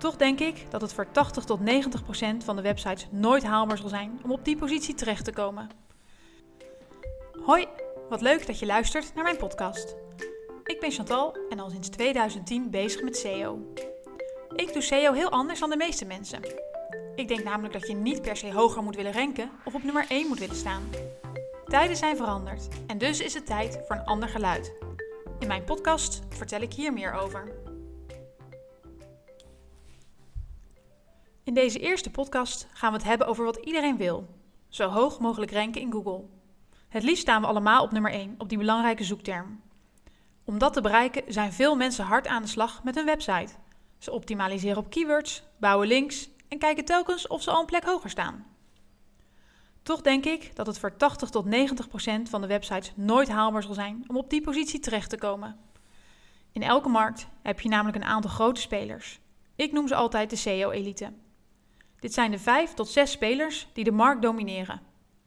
Toch denk ik dat het voor 80 tot 90 procent van de websites nooit haalbaar zal zijn om op die positie terecht te komen. Hoi, wat leuk dat je luistert naar mijn podcast. Ik ben Chantal en al sinds 2010 bezig met SEO. Ik doe SEO heel anders dan de meeste mensen. Ik denk namelijk dat je niet per se hoger moet willen ranken of op nummer 1 moet willen staan. Tijden zijn veranderd en dus is het tijd voor een ander geluid. In mijn podcast vertel ik hier meer over. In deze eerste podcast gaan we het hebben over wat iedereen wil: zo hoog mogelijk ranken in Google. Het liefst staan we allemaal op nummer 1 op die belangrijke zoekterm. Om dat te bereiken zijn veel mensen hard aan de slag met hun website. Ze optimaliseren op keywords, bouwen links en kijken telkens of ze al een plek hoger staan. Toch denk ik dat het voor 80 tot 90 procent van de websites nooit haalbaar zal zijn om op die positie terecht te komen. In elke markt heb je namelijk een aantal grote spelers. Ik noem ze altijd de SEO-elite. Dit zijn de 5 tot 6 spelers die de markt domineren,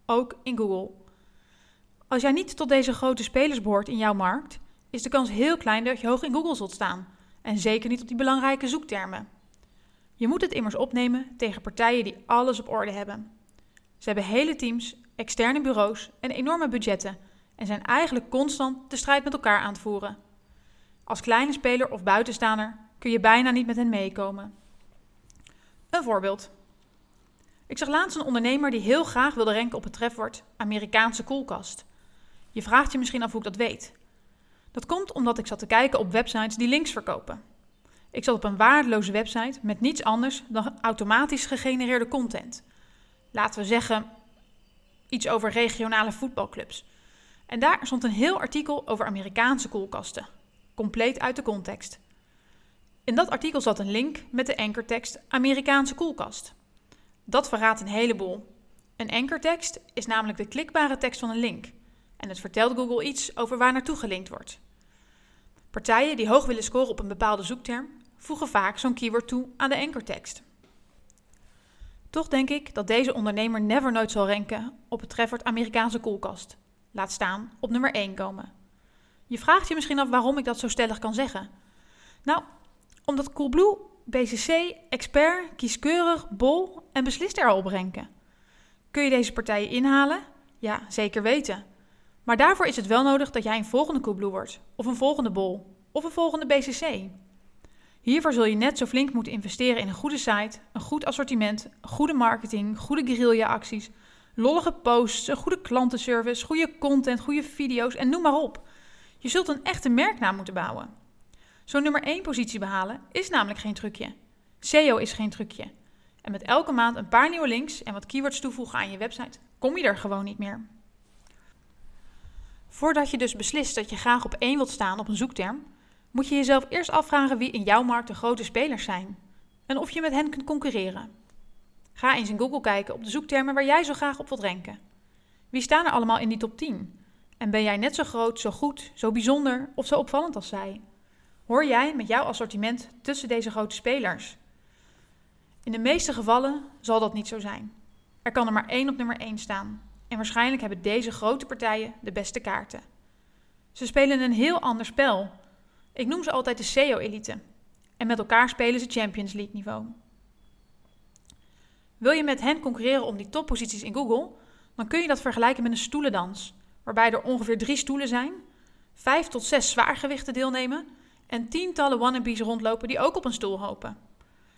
ook in Google. Als jij niet tot deze grote spelers behoort in jouw markt, is de kans heel klein dat je hoog in Google zult staan en zeker niet op die belangrijke zoektermen. Je moet het immers opnemen tegen partijen die alles op orde hebben. Ze hebben hele teams, externe bureaus en enorme budgetten en zijn eigenlijk constant de strijd met elkaar aan het voeren. Als kleine speler of buitenstaander kun je bijna niet met hen meekomen. Een voorbeeld. Ik zag laatst een ondernemer die heel graag wilde renken op het trefwoord Amerikaanse koelkast. Je vraagt je misschien af hoe ik dat weet. Dat komt omdat ik zat te kijken op websites die links verkopen. Ik zat op een waardeloze website met niets anders dan automatisch gegenereerde content. Laten we zeggen iets over regionale voetbalclubs. En daar stond een heel artikel over Amerikaanse koelkasten, compleet uit de context. In dat artikel zat een link met de ankertekst Amerikaanse koelkast. Dat verraadt een heleboel. Een ankertekst is namelijk de klikbare tekst van een link. En het vertelt Google iets over waar naartoe gelinkt wordt. Partijen die hoog willen scoren op een bepaalde zoekterm voegen vaak zo'n keyword toe aan de ankertekst. Toch denk ik dat deze ondernemer never nooit zal ranken op het trefwoord Amerikaanse koelkast. Laat staan op nummer 1 komen. Je vraagt je misschien af waarom ik dat zo stellig kan zeggen. Nou, omdat Coolblue, BCC, Expert, Kieskeurig, Bol en Beslist er al op ranken. Kun je deze partijen inhalen? Ja, zeker weten. Maar daarvoor is het wel nodig dat jij een volgende Coolblue wordt, of een volgende Bol, of een volgende BCC. Hiervoor zul je net zo flink moeten investeren in een goede site, een goed assortiment, goede marketing, goede guerrilla-acties, lollige posts, een goede klantenservice, goede content, goede video's en noem maar op. Je zult een echte merknaam moeten bouwen. Zo'n nummer 1 positie behalen is namelijk geen trucje. SEO is geen trucje. En met elke maand een paar nieuwe links en wat keywords toevoegen aan je website, kom je er gewoon niet meer. Voordat je dus beslist dat je graag op één wilt staan op een zoekterm, moet je jezelf eerst afvragen wie in jouw markt de grote spelers zijn en of je met hen kunt concurreren. Ga eens in Google kijken op de zoektermen waar jij zo graag op wilt ranken. Wie staan er allemaal in die top 10? En ben jij net zo groot, zo goed, zo bijzonder of zo opvallend als zij? Hoor jij met jouw assortiment tussen deze grote spelers? In de meeste gevallen zal dat niet zo zijn. Er kan er maar één op nummer 1 staan. En waarschijnlijk hebben deze grote partijen de beste kaarten. Ze spelen een heel ander spel ik noem ze altijd de SEO-elite. En met elkaar spelen ze Champions League niveau. Wil je met hen concurreren om die topposities in Google, dan kun je dat vergelijken met een stoelendans, waarbij er ongeveer drie stoelen zijn, vijf tot zes zwaargewichten deelnemen en tientallen wannabes rondlopen die ook op een stoel hopen.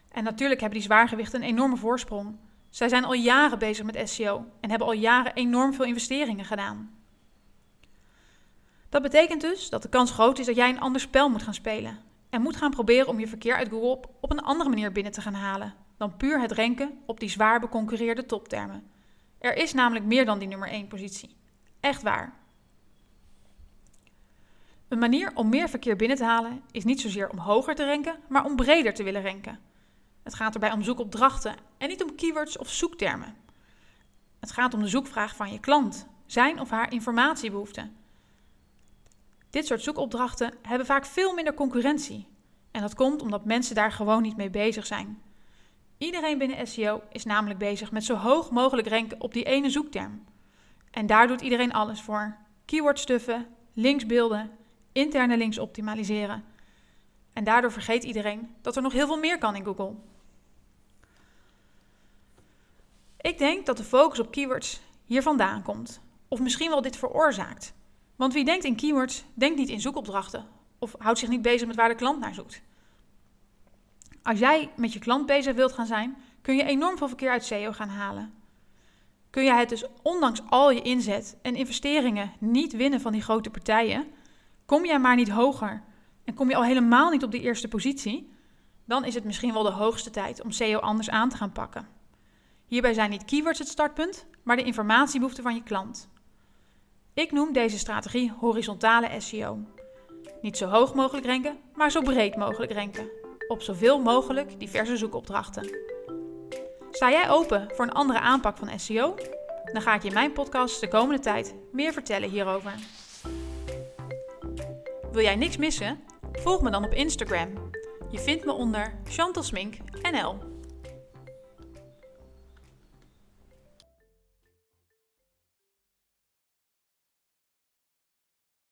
En natuurlijk hebben die zwaargewichten een enorme voorsprong. Zij zijn al jaren bezig met SEO en hebben al jaren enorm veel investeringen gedaan. Dat betekent dus dat de kans groot is dat jij een ander spel moet gaan spelen. En moet gaan proberen om je verkeer uit Google op, een andere manier binnen te gaan halen. Dan puur het renken op die zwaar beconcurreerde toptermen. Er is namelijk meer dan die nummer 1 positie. Echt waar. Een manier om meer verkeer binnen te halen is niet zozeer om hoger te renken, maar om breder te willen renken. Het gaat erbij om zoekopdrachten en niet om keywords of zoektermen. Het gaat om de zoekvraag van je klant, zijn of haar informatiebehoeften. Dit soort zoekopdrachten hebben vaak veel minder concurrentie. En dat komt omdat mensen daar gewoon niet mee bezig zijn. Iedereen binnen SEO is namelijk bezig met zo hoog mogelijk ranken op die ene zoekterm. En daar doet iedereen alles voor. Keyword stuffen, links beelden, interne links optimaliseren. En daardoor vergeet iedereen dat er nog heel veel meer kan in Google. Ik denk dat de focus op keywords hier vandaan komt, of misschien wel dit veroorzaakt. Want wie denkt in keywords, denkt niet in zoekopdrachten of houdt zich niet bezig met waar de klant naar zoekt. Als jij met je klant bezig wilt gaan zijn, kun je enorm veel verkeer uit SEO gaan halen. Kun je het dus ondanks al je inzet en investeringen niet winnen van die grote partijen, kom je maar niet hoger en kom je al helemaal niet op die eerste positie, dan is het misschien wel de hoogste tijd om SEO anders aan te gaan pakken. Hierbij zijn niet keywords het startpunt, maar de informatiebehoeften van je klant. Ik noem deze strategie horizontale SEO. Niet zo hoog mogelijk ranken, maar zo breed mogelijk ranken. Op zoveel mogelijk diverse zoekopdrachten. Sta jij open voor een andere aanpak van SEO? Dan ga ik je in mijn podcast de komende tijd meer vertellen hierover. Wil jij niks missen? Volg me dan op Instagram. Je vindt me onder Chantal NL.